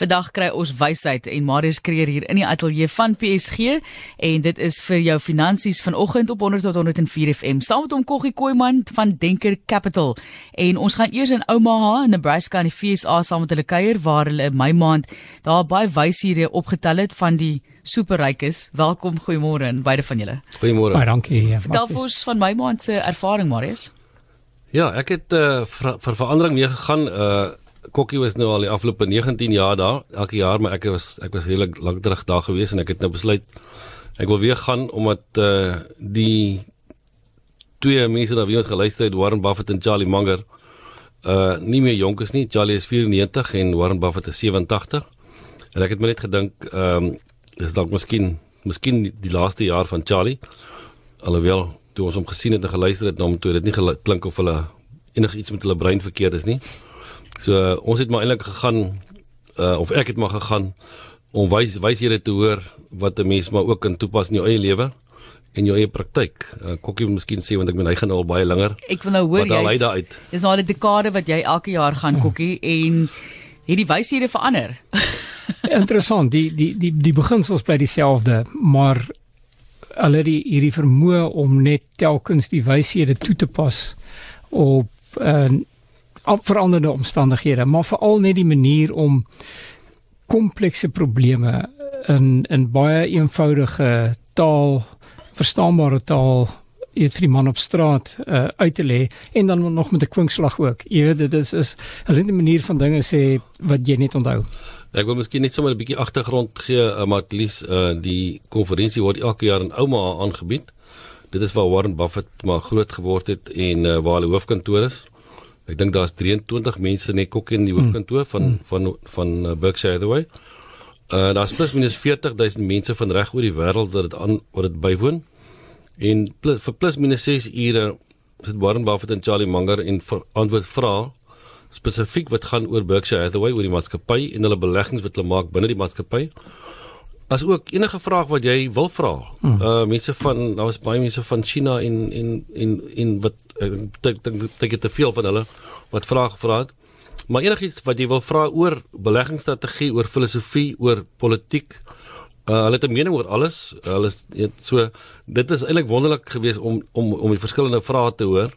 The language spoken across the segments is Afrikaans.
Vandag kry ons wysheid en Marius Kreer hier in die ateljee van PSG en dit is vir jou finansies vanoggend op 100 tot 104 FM saam met hom Koggie Koiman van Denker Capital. En ons gaan eers in Omaha in Nebraska in die FSA saam met hulle kuier waar hulle in Mei maand daar baie wyshede opgetel het van die superrykes. Welkom, goeiemôre aan beide van julle. Goeiemôre. Baie dankie. Vertel vir ons van Mei maand se ervaring Marius. Ja, ek het uh, vir, vir verandering mee gegaan. Uh Kokkie was nou al die afgelope 19 jaar daar, elke jaar, maar ek was ek was heeltemal lank terug daar gewees en ek het nou besluit ek wil weer gaan omdat uh die twee mense wat ons geluister het, Warren Buffett en Charlie Munger, uh nie meer jonk is nie. Charlie is 94 en Warren Buffett is 87. En ek het my net gedink, ehm um, dis dalk miskien miskien die laaste jaar van Charlie. Alhoewel toe ons hom gesien het en geluister het na hom toe, dit nie klink of hulle enigiets met hulle brein verkeerd is nie. So ons het maar eintlik gegaan uh, of ek het maar gegaan om wys wyshede te hoor wat 'n mens maar ook kan toepas in jou eie lewe en jou eie praktyk. Uh, Kokkie wil miskien sê want ek ben hy gaan al baie langer. Ek wil nou hoor jy. Dis nou al 'n dekade wat jy elke jaar gaan ja. Kokkie en het die wyshede verander. Interessant. Die die die die beginsels bly dieselfde, maar hulle die hierdie vermoë om net telkens die wyshede toe te pas op 'n uh, veranderde omstandighede, maar veral net die manier om komplekse probleme in in baie eenvoudige taal, verstaanbare taal, eet vir die man op straat uh, uit te lê en dan nog met 'n kwinkslag ook. Jy weet dit is is 'n manier van dinge sê wat jy net onthou. Ek wil miskien net sommer 'n bietjie agtergrond gee, uh, maar at least uh, die konferensie word elke jaar in Omaha aangebied. Dit is waar Warren Buffett maar groot geword het en uh, waar hulle hoofkantoor is. Ek dink daar's 23 mense net kokkie in die hmm. hoofkantoor van mm. van van, van uh, Berkshire Hathaway. Uh daar's plus minus 40000 mense van reg oor die wêreld wat dit aan wat dit bywoon. En plus, vir plus minus 6 ure sit Warren Buffett en Charlie Munger en antwoord vra spesifiek wat gaan oor Berkshire Hathaway oor die maatskappy en hulle beleggings wat hulle maak binne die maatskappy. As ook enige vraag wat jy wil vra. Mm. Uh mense van daar was baie mense van China en en en en wat ek dink dit het te veel van hulle wat vrae gevra het. Maar enigiets wat jy wil vra oor beleggingsstrategie, oor filosofie, oor politiek, uh, hulle het 'n mening oor alles. Hulle is so dit is eintlik wonderlik geweest om om om die verskillende vrae te hoor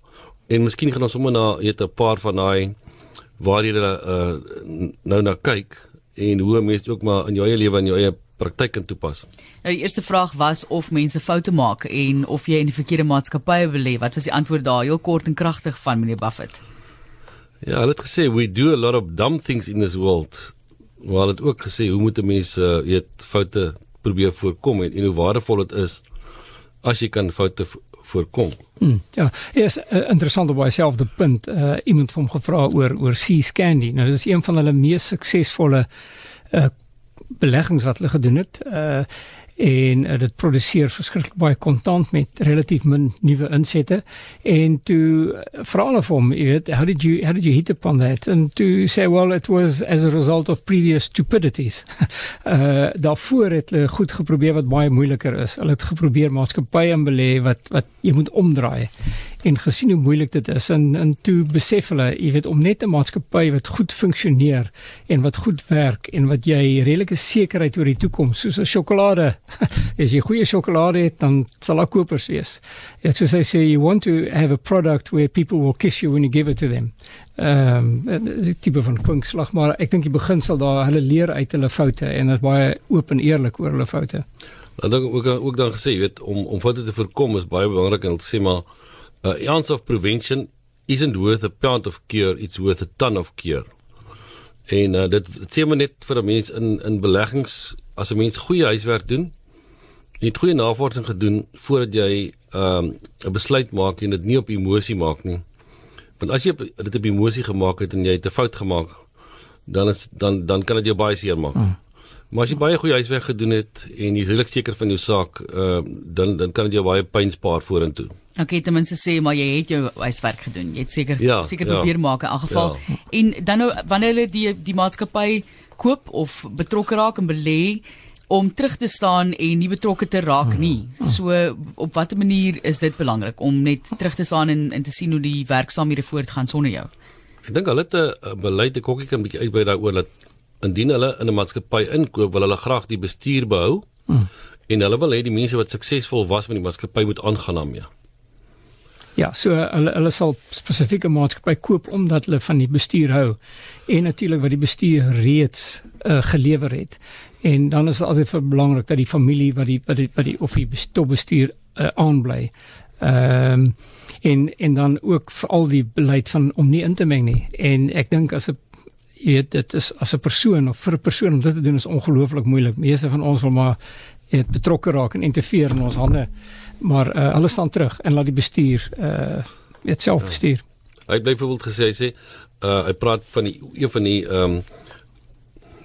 en miskien gaan ons sommer na weet 'n paar van daai waar jy uh, nou na kyk en hoe mense ook maar in jou eie lewe en jou eie praktyk in toepas. Nou die eerste vraag was of mense foute maak en of jy in die verkeerde maatskappye belê. Wat was die antwoord daar? Heel kort en kragtig van meneer Buffett. Ja, hulle het gesê we do a lot of dumb things in this world. Maar hulle het ook gesê hoe moet mense uh, weet foute probeer voorkom en, en hoe waardevol dit is as jy kan foute voorkom. Hmm, ja, is uh, interessant op dieselfde punt. Uh, iemand het hom gevra oor oor Sea Scandy. Nou dis een van hulle mees suksesvolle uh, beleggings wat hulle gedoen het. Uh en uh, dit produseer verskriklik baie kontant met relatief min nuwe insette. En toe vra hulle vir hom jy weet how did you how did you hit upon that? And to say well it was as a result of previous stupidities. Uh daarvoor het hulle goed geprobeer wat baie moeiliker is. Hulle het geprobeer maatskappye belê wat wat jy moet omdraai en gesien hoe moeilik dit is en en toe besef hulle jy weet om net 'n maatskappy wat goed funksioneer en wat goed werk en wat jy redelike sekerheid oor die toekoms soos 'n sjokolade as jy goeie sjokolade het dan sal daar kopers wees. It's so they say you want to have a product where people will kiss you when you give it to them. Ehm um, die tipe van kwinkslag maar ek dink die beginsel daar hulle leer uit hulle foute en is baie oop en eerlik oor hulle foute. Dan ook ook dan gesê weet om om foute te voorkom is baie belangrik en sê maar uh, ounce of prevention isn't worth a pound of cure it's worth a ton of cure en uh, dit sê maar net vir 'n mens in in beleggings as 'n mens goeie huiswerk doen jy het goeie navorsing gedoen voordat jy ehm, 'n um, besluit maak en dit nie op emosie maak nie want as jy dit op emosie gemaak het en jy het 'n fout gemaak dan is dan dan kan dit jou baie seer maak hmm. Maar as jy baie goeie huiswerk gedoen het en jy is regtig seker van jou saak, uh, dan dan kan dit jou baie pyn spaar vorentoe. Okay, ten minste sê maar jy het jou huiswerk gedoen. Jy het seker ja, seker ja. probeer maak in elk geval. Ja. En dan nou wanneer hulle die die maatskappy koop of betrokke raak en belê om terug te staan en nie betrokke te raak hmm. nie. So op watter manier is dit belangrik om net terug te staan en en te sien hoe die werksaamhede voortgaan sonder jou? Ek dink hulle het 'n beleid ek kokkie kan 'n bietjie uitbrei daaroor dat indien hulle in 'n maatskappy inkoop, wil hulle graag die bestuur behou. Hmm. En hulle wil hê die mense wat suksesvol was met die maatskappy moet aangaan daarmee. Ja, so hulle hulle sal spesifieke maatskappy koop omdat hulle van die bestuur hou en natuurlik wat die bestuur reeds uh, gelewer het. En dan is dit altyd belangrik dat die familie wat die wat die, wat die of die bestuur uh, aanbly. Ehm um, en en dan ook vir al die beleid van om nie in te meng nie. En ek dink as 'n jy weet dit is as 'n persoon of vir 'n persoon om dit te doen is ongelooflik moeilik. Meeste van ons wil maar betrokke raak en interfereer in ons hande. Maar uh, hulle staan terug en laat die bestuur uh weet self ja. bestuur. Hy bly byvoorbeeld gesê hy sê uh hy praat van die een van die ehm um,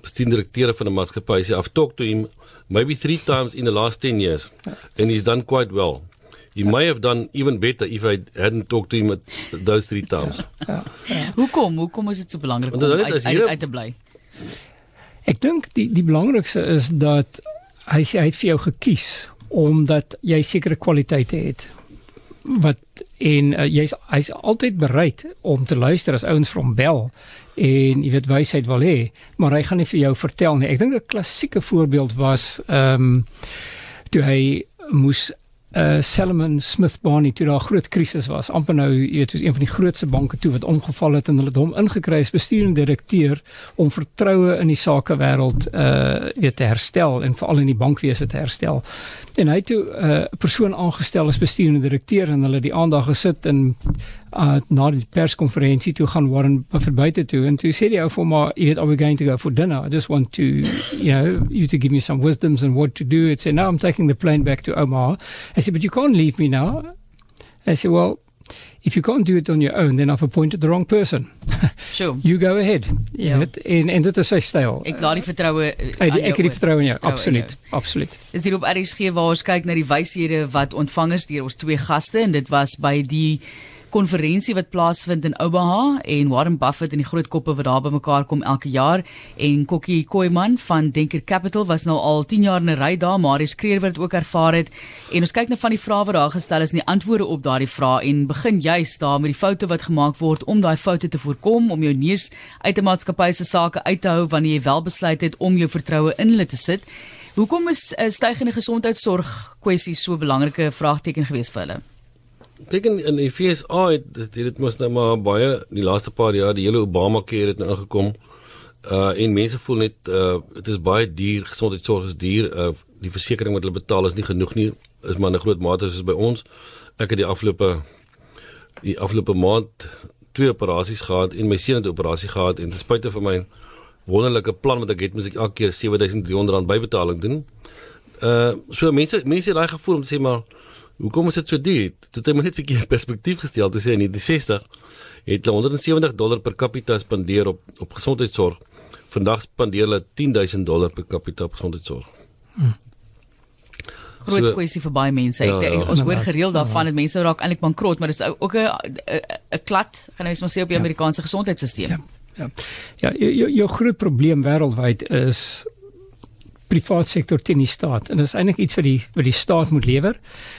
bestuurdirekteure van 'n maatskappy sê I've talked to him maybe 3 times in the last 10 years ja. and he's done quite well. He may have done even better if I hadn't talked to him at those three times. Ja. ja, ja. Hoekom? Hoekom is dit so belangrik om uit, uit, uit, uit te bly? Ek dink die die belangrikste is dat hy sê hy het vir jou gekies omdat jy sekere kwaliteite het wat en uh, jy's hy's altyd bereid om te luister as ouens van bel en jy weet wysheid wil hê maar hy gaan nie vir jou vertel nie. Ek dink 'n klassieke voorbeeld was ehm um, toe hy moes uh Salomon Smith Barney toe daar groot krisis was. amper nou, jy weet, soos een van die grootste banke toe wat omgeval het en hulle het hom ingekry as bestuurende direkteur om vertroue in die sakewêreld uh weet te herstel en veral in die bankwese te herstel. En hy het toe 'n uh, persoon aangestel as bestuurende direkteur en hulle die aandag gesit en uh, na die perskonferensie toe gaan Warren verbuite toe en toe sê die ou vir maar you know are we going to go for dinner? I just want to you know you to give me some wisdoms and what to do. It's say now I'm taking the plane back to Omaha. I said but you can't leave me now. I said well if you can't do it on your own then I've appointed the wrong person. Sure. You go ahead. Ja. yeah. en en dit is sy styl. Ek laat die vertroue ek ek het die vertroue in jou absoluut absoluut. Is hier op RSG waar ons kyk na die wyshede wat ontvang is deur ons twee gaste en dit was by die konferensie wat plaasvind in Omaha en Warren Buffett en die groot koppe wat daar bymekaar kom elke jaar. En Kokkie Koeman van Denker Capital was nou al 10 jaar in 'n ry daar maar hy skreeu wat ook ervaar het. En ons kyk nou van die vrae wat daar gestel is en die antwoorde op daardie vrae en begin juist daar met die foute wat gemaak word om daai foute te voorkom om jou neus uit 'n maatskappy se sake uit te hou wanneer jy wel besluit het om jou vertroue in hulle te sit. Hoekom is uh, stygende gesondheidsorg kwessie so 'n belangrike vraagteken geweest vir hulle? Kyk in, in die FSA het dit, dit mos nou maar baie die laaste paar jaar die hele Obama care het nou ingekom. Uh en mense voel net uh dit is baie duur, gesondheidsorg is duur. Uh die versekerings wat hulle betaal is nie genoeg nie. Is maar 'n groot mate soos by ons. Ek het die afgelope die afgelope maand twee operasies gehad en my seun het 'n operasie gehad en ten spyte van my wonderlike plan wat ek het, moet ek elke keer 7300 rand bybetaling doen. Uh so mense mense het daai gevoel om te sê maar Hoekom is dit so duur? Toe het hy net 'n bietjie perspektief gestel te sê in die 60 het hulle 170 dollar per capita spandeer op op gesondheidsorg. Vandag spandeer hulle 10000 dollar per capita op gesondheidsorg. Hmm. Groot so, kwessie vir baie mense. Ja, ja, ons hoor gereeld daarvan dat mense raak eintlik bankrot, maar dis ook 'n 'n klad, gaan ons maar sê op die ja. Amerikaanse gesondheidstelsel. Ja. Ja. Ja, jou jou groot probleem wêreldwyd is privaat sektor teen die staat. En dit is eintlik iets wat die wat die staat moet lewer.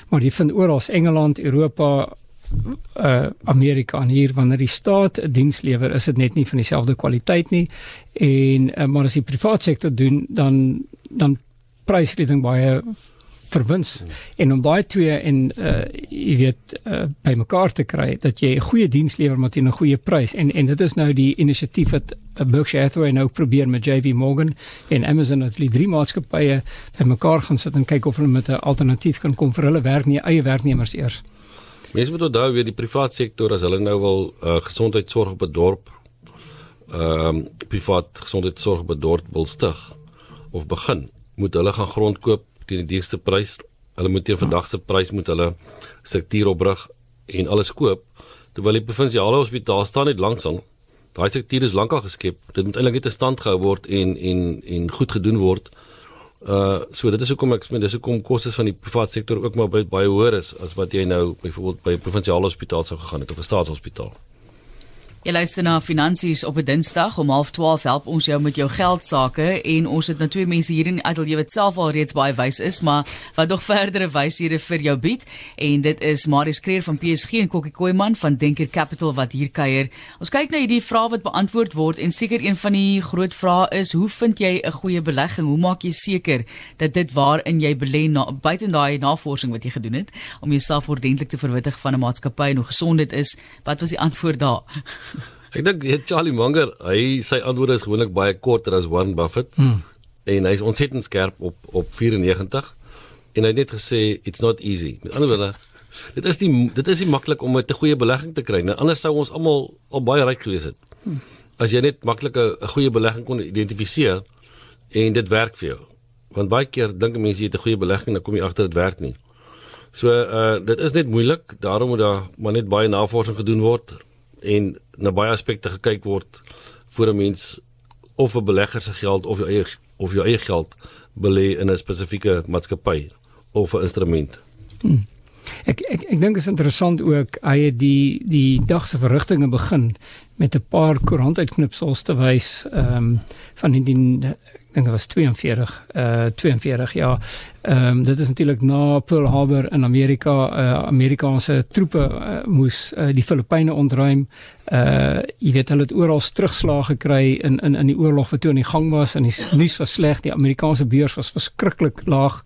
Maar jy vind oral Engeland, Europa, uh Amerika en hier wanneer die staat 'n diens lewer, is dit net nie van dieselfde kwaliteit nie. En uh, maar as die privaat sektor doen, dan dan prys dit dan baie vir wins hmm. en om daai twee en uh jy weet uh by mekaar te kry dat jy 'n goeie diens lewer maar teen 'n goeie prys en en dit is nou die inisiatief wat Berkshire Hathaway nou probeer met JV Morgan en Amazon het die drie maatskappye by mekaar gaan sit en kyk of hulle met 'n alternatief kan kom vir hulle werk nie eie werknemers eers. Mense moet onthou weer die privaat sektor as hulle nou wil uh gesondheidsorg op 'n dorp ehm um, privaat gesondheidsorg op 'n dorp wil stig of begin moet hulle gaan grond koop teen die duurste prys. Hulle moet teen vandag se prys moet hulle struktuur oprig en alles koop. Terwyl die provinsiale hospitaal staan net langs aan. Daai struktuur is lankal geskep. Dit moet eintlik net in stand gehou word en en en goed gedoen word. Uh so dit is hoekom ek sê dis hoekom kostes van die private sektor ook maar baie, baie hoër is as wat jy nou byvoorbeeld by 'n provinsiale hospitaal sou gegaan het of 'n staatshospitaal. Jy luister na Finansies op 'n Dinsdag om 12:30 help ons jou met jou geld sake en ons het nou twee mense hier in die ateljee wat self al reeds baie wys is, maar wat nog verdere wyshede vir jou bied en dit is Marius Kreer van PSG en Kokkie Koeman van Denker Capital wat hier kuier. Ons kyk na hierdie vrae wat beantwoord word en seker een van die groot vrae is, hoe vind jy 'n goeie belegging? Hoe maak jy seker dat dit waarin jy belê na buite daai navorsing wat jy gedoen het om jouself ordentlik te verwittig van 'n maatskappy en hoe gesond dit is? Wat was die antwoord daar? Ek dink Charlie Munger, hy sy antwoorde is gewoonlik baie korter as Warren Buffett. Hmm. En hy's ontsettend skerp op op 94 en hy het net gesê it's not easy. Met ander woorde, dit is nie dit is nie maklik om 'n te goeie belegging te kry nie. Anders sou ons almal al baie ryk gewees het. Hmm. As jy net maklik 'n goeie belegging kon identifiseer en dit werk vir jou. Want baie keer dink mense jy het 'n goeie belegging dan kom jy agter dit werk nie. So uh dit is net moeilik, daarom moet daar maar net baie navorsing gedoen word en na baie aspekte gekyk word voor 'n mens of 'n belegger se geld of jou eie of jou eie geld belê in 'n spesifieke maatskappy of 'n instrument. Hmm. Ek ek ek dink is interessant ook hy het die die dag se verrigtinge begin met 'n paar koerantuitknipsels te wys ehm um, van die dink dit was 42 uh 42 ja. Ehm um, dit is natuurlik na Pearl Harbor in Amerika uh Amerikaanse troepe uh, moes uh, die Filippyne ontruim. Uh jy weet hulle het oral terugslag gekry in in in die oorlog wat toe aan die gang was en die nuus was sleg. Die Amerikaanse beurs was verskriklik laag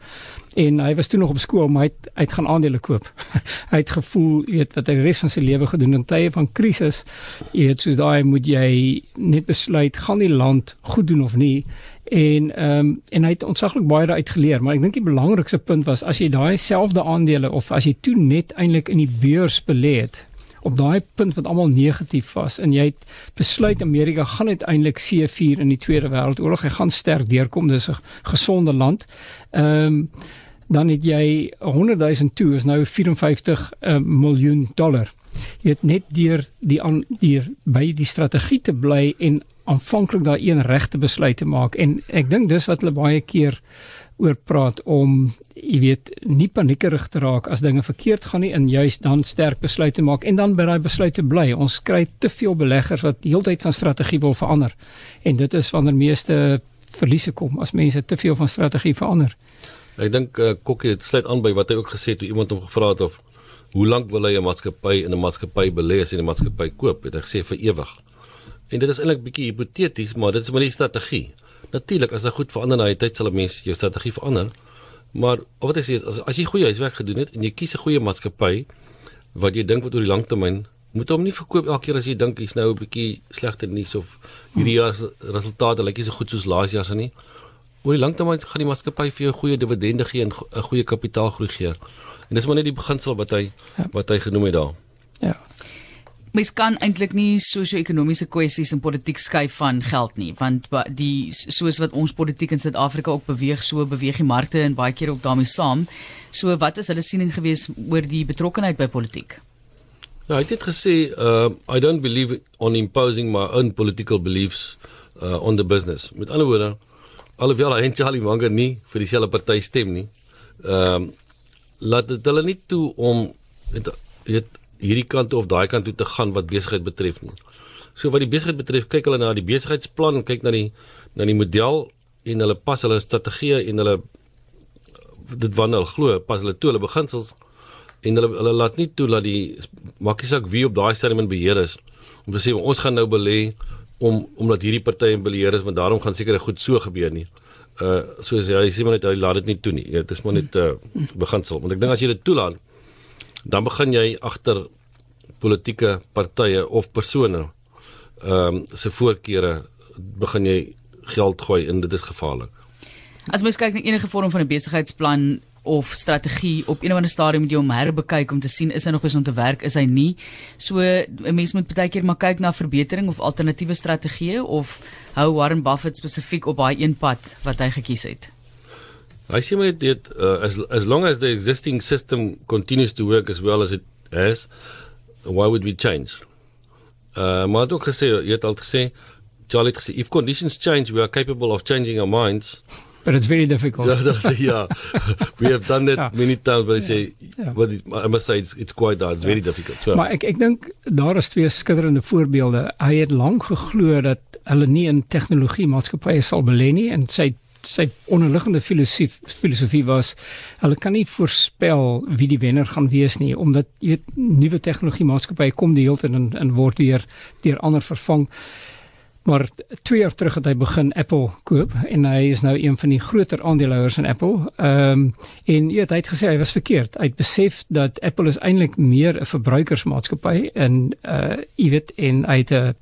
en hy was toe nog op skool maar hy het, hy het gaan aandele koop. hy het gevoel, jy weet wat hy die res van sy lewe gedoen in tye van krisis. Jy weet soos daai moet jy net besluit gaan die land goed doen of nie en ehm um, en hy het ontsaglik baie daaruit geleer maar ek dink die belangrikste punt was as jy daai selfde aandele of as jy toe net eintlik in die beurs belê het op daai punt wat almal negatief was en jy het besluit Amerika gaan uiteindelik C4 in die Tweede Wêreldoorlog hy gaan sterk deurkom dis 'n gesonde land ehm um, dan het jy 100 000 toe is nou 54 uh, miljoen dollar jy het net deur die aan deur by die strategie te bly en aanvanklik daai een regte besluit te maak. En ek dink dis wat hulle baie keer oor praat om jy weet nie paniekerig te raak as dinge verkeerd gaan nie en juist dan sterk besluite maak en dan by daai besluite bly. Ons kry te veel beleggers wat heeltyd van strategie wil verander en dit is wanneer meeste verliese kom as mense te veel van strategie verander. Ek dink uh, Kokkie het sluit aan by wat hy ook gesê het toe iemand hom gevra het of hoe lank wil hy 'n maatskappy in 'n maatskappy belê as hy 'n maatskappy koop het hy gesê vir ewig En dit is eintlik bietjie hipoteties, maar dit is maar die strategie. Natuurlik as dit goed verander na die tyd sal 'n mens jou strategie verander. Maar wat ek sê is as as jy goeie huiswerk gedoen het en jy kies 'n goeie maatskappy wat jy dink wat oor die lang termyn moet hom nie verkoop elke keer as jy dink hy's nou 'n bietjie slegter nuus of hierdie jaar se resultate lyk nie so goed soos laas jaar se nie. Oor die lang termyn gaan die maatskappy vir jou goeie dividende gee en 'n goeie kapitaalgroei gee. En dis maar net die beginsel wat hy ja. wat hy genoem het daar. Ja mens kan eintlik nie sosio-ekonomiese kwessies in politiek skuif van geld nie want die soos wat ons politiek in Suid-Afrika ook beweeg so beweeg die markte en baie keer ook daarmee saam so wat is hulle siening gewees oor die betrokkeheid by politiek Ja, hy het gesê, uh, I don't believe on imposing my own political beliefs uh, on the business. Met ander woorde, alhoewel hy en Charlie Munger nie vir dieselfde party stem nie, ehm um, laat dit hulle nie toe om het, het hierdie kant of daai kant toe te gaan wat besigheid betref nie. So wat die besigheid betref, kyk hulle na die besigheidsplan, kyk na die na die model en hulle pas hulle strategie en hulle dit wanneer hulle glo, pas hulle toe hulle beginsels en hulle hulle laat nie toe dat die maakie saak wie op daai stadium in beheer is om te sê ons gaan nou belê om omdat hierdie partye in beheer is want daarom gaan seker goed so gebeur nie. Uh soos jy sê maar net hy laat dit nie toe nie. Dit is maar net 'n uh, beginsel want ek dink as jy dit toelaat dan begin jy agter politieke partye of persone ehm um, se voorkeure begin jy geld gooi en dit is gevaarlik. As mens kyk na enige vorm van 'n besigheidsplan of strategie op een of ander stadium moet jy hom herbekyk om te sien is hy nog besig om te werk is hy nie. So 'n mens moet baie keer maar kyk na verbetering of alternatiewe strategieë of hou Warren Buffett spesifiek op daai een pad wat hy gekies het. I see when it did, uh, as as long as the existing system continues to work as well as it has, why would we change? Uh, maar ook gesê, jy het al gesê, Charlie het gesê, if conditions change, we are capable of changing our minds. But it's very difficult. Ja, dat is ja. We have done it Ja. many times but I say Ja. but it, I must say it's, it's quite hard. It's very difficult. So, Maar ek ek dink daar is twee skitterende voorbeelde. Hy het lank geglo dat hulle nie in tegnologie maatskappye sal belê nie en sy sy onderliggende filosofie filosofie was hulle kan nie voorspel wie die wenner gaan wees nie omdat jy weet nuwe tegnologie maatskappye kom die hele tyd en, en word weer deur ander vervang. Maar 2 jaar terug het hy begin Apple koop en hy is nou een van die groter aandeelhouers in Apple. Ehm um, en jy weet hy het gesê hy was verkeerd. Hy het besef dat Apple is eintlik meer 'n verbruikersmaatskappy en uh jy weet en hy het 'n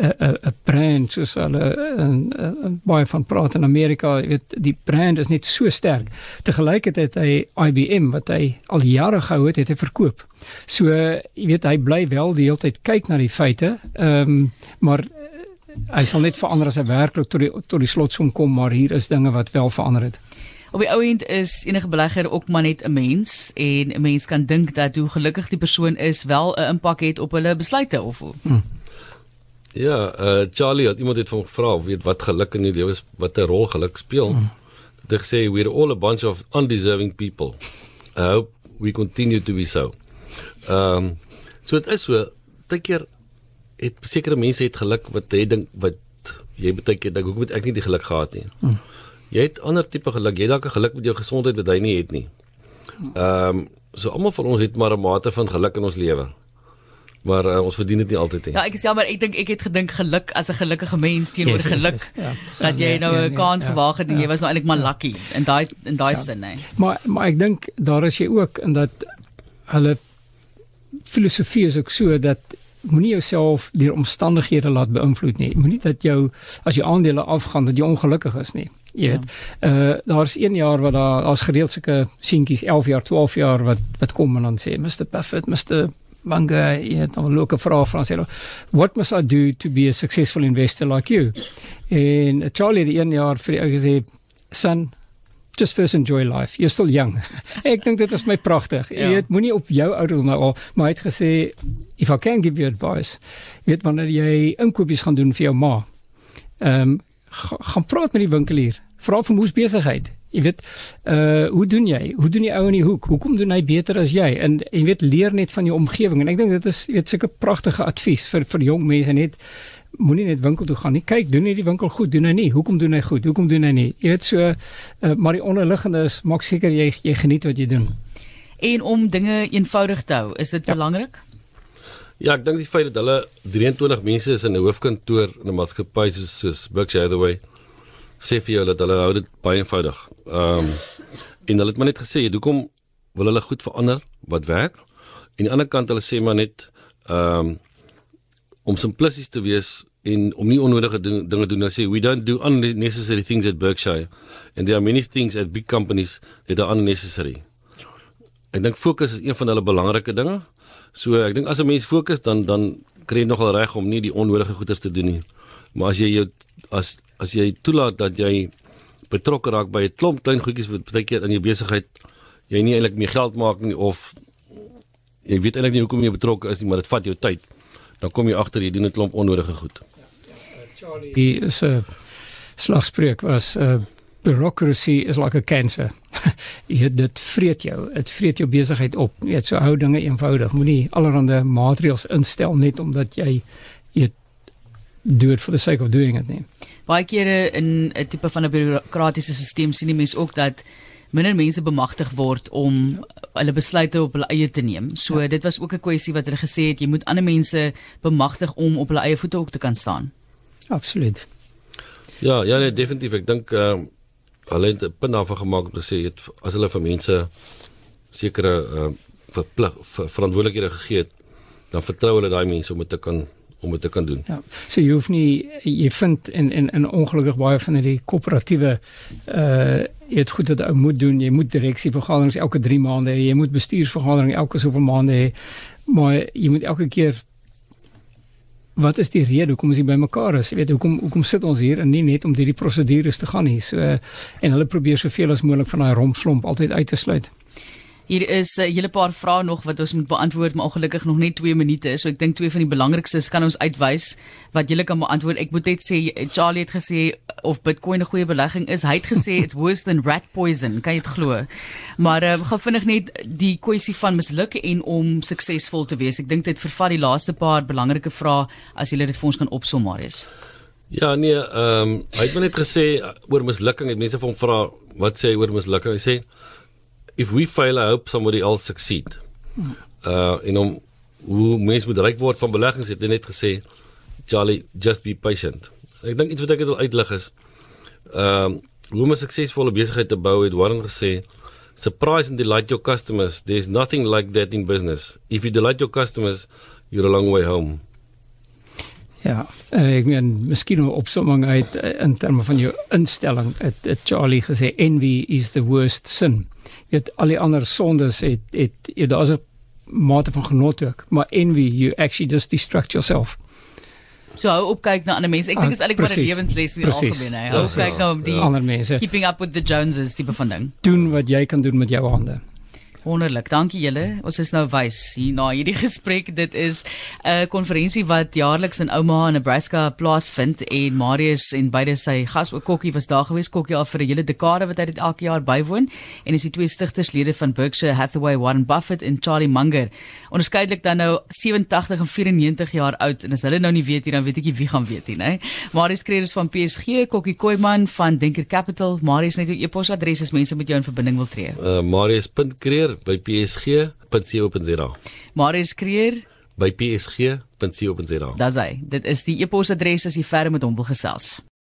'n 'n brand soos hulle in baie van praat in Amerika, jy weet die brand is net so sterk. Tegelykertyd hy IBM wat hy al jare gehou het, het hy verkoop. So jy weet hy bly wel die hele tyd kyk na die feite. Ehm um, maar hy sal net verander as hy werklik tot die tot die slotsom kom, maar hier is dinge wat wel verander het. Op die ou end is enige belegger ook maar net 'n mens en 'n mens kan dink dat hoe gelukkig die persoon is wel 'n impak het op hulle besluite of hoe. Ja, uh Charlie het iemand het van gevra, weet wat geluk in die lewe is, wat 'n rol geluk speel. Mm. Het hy gesê we're all a bunch of undeserving people. I hope we continue to be so. Ehm um, so dit is so, baie keer het sekere mense het geluk wat jy dink wat jy baie keer dink hoekom het ek nie die geluk gehad nie. Mm. Jy het ander tipe geluk. Jy het dalk 'n geluk met jou gesondheid wat hy nie het nie. Ehm um, so almal van ons het maar 'n mate van geluk in ons lewe. Maar uh, ons verdien dit nie altyd nie. Ja, ek is jammer, ek dink ek het gedink geluk as 'n gelukkige mens teenoor yes, geluk. ja. Dat jy Nee, nou nee, 'n nee, kans ja, gewaag het en ja. jy was nou eintlik maar lucky in daai in daai sin hè. Maar maar ek dink daar is jy ook in dat hulle filosofie is ook so dat moenie jouself deur omstandighede laat beïnvloed nie. Moenie dat jou as jou aandele afgaan dat jy ongelukkig is nie. Jy weet. Uh daar's een jaar wat daar daar's gereeld sulke seentjies 11 jaar, 12 jaar wat wat kom en dan sê Mr Buffett, Mr Manga, jy het dan 'n leuke vraag van sê what must I do to be a successful investor like you? En Charlie het die een jaar vir die ou gesê son just first enjoy life. You're still young. ek dink dit is my pragtig. Jy Ja. weet, moenie op jou ouderdom nou al, maar hy het gesê if I can give you advice, jy weet wanneer jy inkopies gaan doen vir jou ma. Ehm um, gaan praat met die winkelier. Vra vir moes besigheid. Jy weet, uh hoe doen jy? Hoe doen die ou in die hoek? Hoekom doen hy beter as jy? En jy weet leer net van jou omgewing en ek dink dit is jy weet sulke pragtige advies vir vir jong mense net moenie net winkel toe gaan nie. Kyk, doen hy die winkel goed, doen hy nie? Hoekom doen hy goed? Hoekom doen hy nie? Jy weet so uh, maar die onderliggende is maak seker jy jy geniet wat jy doen. En om dinge eenvoudig te hou, is dit ja. belangrik? Ja, ek dink die feit dat hulle 23 mense is in 'n hoofkantoor in 'n maatskappy soos, soos Berkshire Hathaway sê vir jou dat hulle hou dit baie eenvoudig. Ehm um, en hulle het maar net gesê, hoekom wil hulle goed verander wat werk? En aan die ander kant hulle sê maar net ehm um, om simplisties te wees en om nie onnodige ding, dinge doen hulle sê we don't do unnecessary things at Berkshire and there are many things at big companies that are unnecessary. Ek dink fokus is een van hulle belangrike dinge. So ek dink as 'n mens fokus dan dan kry jy nogal reg om nie die onnodige goeders te doen nie. Maar as jy jou as as jy toelaat dat jy betrokke raak by 'n klomp klein goedjies wat baie keer in jou besigheid jy nie eintlik meer geld maak nie of jy weet eintlik nie hoekom jy betrokke is nie, maar dit vat jou tyd. Dan kom jy agter jy doen 'n klomp onnodige goed. Die is 'n slagspreuk was 'n uh, bureaucracy is like a cancer. jy dit vreet jou, dit vreet jou besigheid op. Jy weet so hou dinge eenvoudig. Moenie allerlei maatreëls instel net omdat jy jy do it for the sake of doing it nie. Baie kere in 'n tipe van 'n bureaukratiese stelsel sien die mense ook dat minder mense bemagtig word om hulle besluite op hulle eie te neem. So ja. dit was ook 'n kwessie wat hulle gesê het jy moet ander mense bemagtig om op hulle eie voete ook te kan staan. Absoluut. Ja, ja nee, definitief. Ek dink ehm uh, hulle het 'n punt daarvan gemaak om te sê het, as hulle vir mense sekere ehm uh, verplig ver, verantwoordelikhede gegee het, dan vertrou hulle daai mense om dit te kan om dit te kan doen. Ja. So jy hoef nie jy vind in in in ongelukkig baie van hierdie koöperatiewe uh jy het goed dat ou moet doen. Jy moet direksievergaderings elke 3 maande hê. Jy moet bestuursvergadering elke soveel maande hê. Maar jy moet elke keer wat is die rede hoekom ons hier bymekaar is? Jy weet hoekom hoekom sit ons hier en nie net om hierdie prosedures te gaan nie. So en hulle probeer soveel as moontlik van daai rompslomp altyd uit te sluit. Hier is 'n hele paar vrae nog wat ons moet beantwoord, maar ongelukkig nog net 2 minute. So ek dink twee van die belangrikstes kan ons uitwys wat jy kan beantwoord. Ek moet net sê Charlie het gesê of Bitcoin 'n goeie belegging is. Hy het gesê it's worse than rat poison. Kan jy dit glo? Maar ehm um, gaan vinnig net die kwessie van misluk en om suksesvol te wees. Ek dink dit vervat die laaste paar belangrike vrae as jy dit vir ons kan opsom, Marius. Ja, nee, ehm um, hy het net gesê oor mislukking. Het mense van hom vra wat sê hy oor mislukking? Hy sê if we fail I hope somebody else succeed. Uh en om hoe mense moet ryk word van beleggings het net gesê Charlie just be patient. Ek dink iets wat ek wil uitlig is ehm uh, hoe om 'n suksesvolle besigheid te bou het Warren gesê surprise and delight your customers. There's nothing like that in business. If you delight your customers, you're a long way home. Ja, uh, ek meen miskien 'n opsomming uit uh, in terme van jou instelling. Het, het Charlie gesê envy is the worst sin weet al die ander sondes het het ja, daar's 'n mate van genot ook maar envy you actually just destruct yourself So hou op kyk na ander mense. Ek dink is eintlik maar 'n lewensles in die algemeen. Hou kyk nou op die ander mense. Keeping up with the Joneses tipe van ding. Doen wat jy kan doen met jou hande. Wonderlik. Dankie julle. Ons is nou wys hier na hierdie gesprek. Dit is 'n konferensie wat jaarliks in Omaha Nebraska plaasvind en Marius en beide sy gas ook Kokkie was daar gewees. Kokkie al vir 'n hele dekade wat hy dit elke jaar bywoon en is die twee stigterslede van Berkshire Hathaway, Warren Buffett en Charlie Munger. Onderskeidelik dan nou 87 en 94 jaar oud en as hulle nou nie weet nie, dan weet ek nie wie gaan weet nie, né? Marius Kreers van PSG, Kokkie Koiman van Denker Capital. Marius net jou e-posadres as mense met jou in verbinding wil tree. Uh, Marius.kreer Kreer by psg.co.za. Marius Kreer by psg.co.za. Dis hy. Dit is die e-posadres as jy verder met hom wil gesels.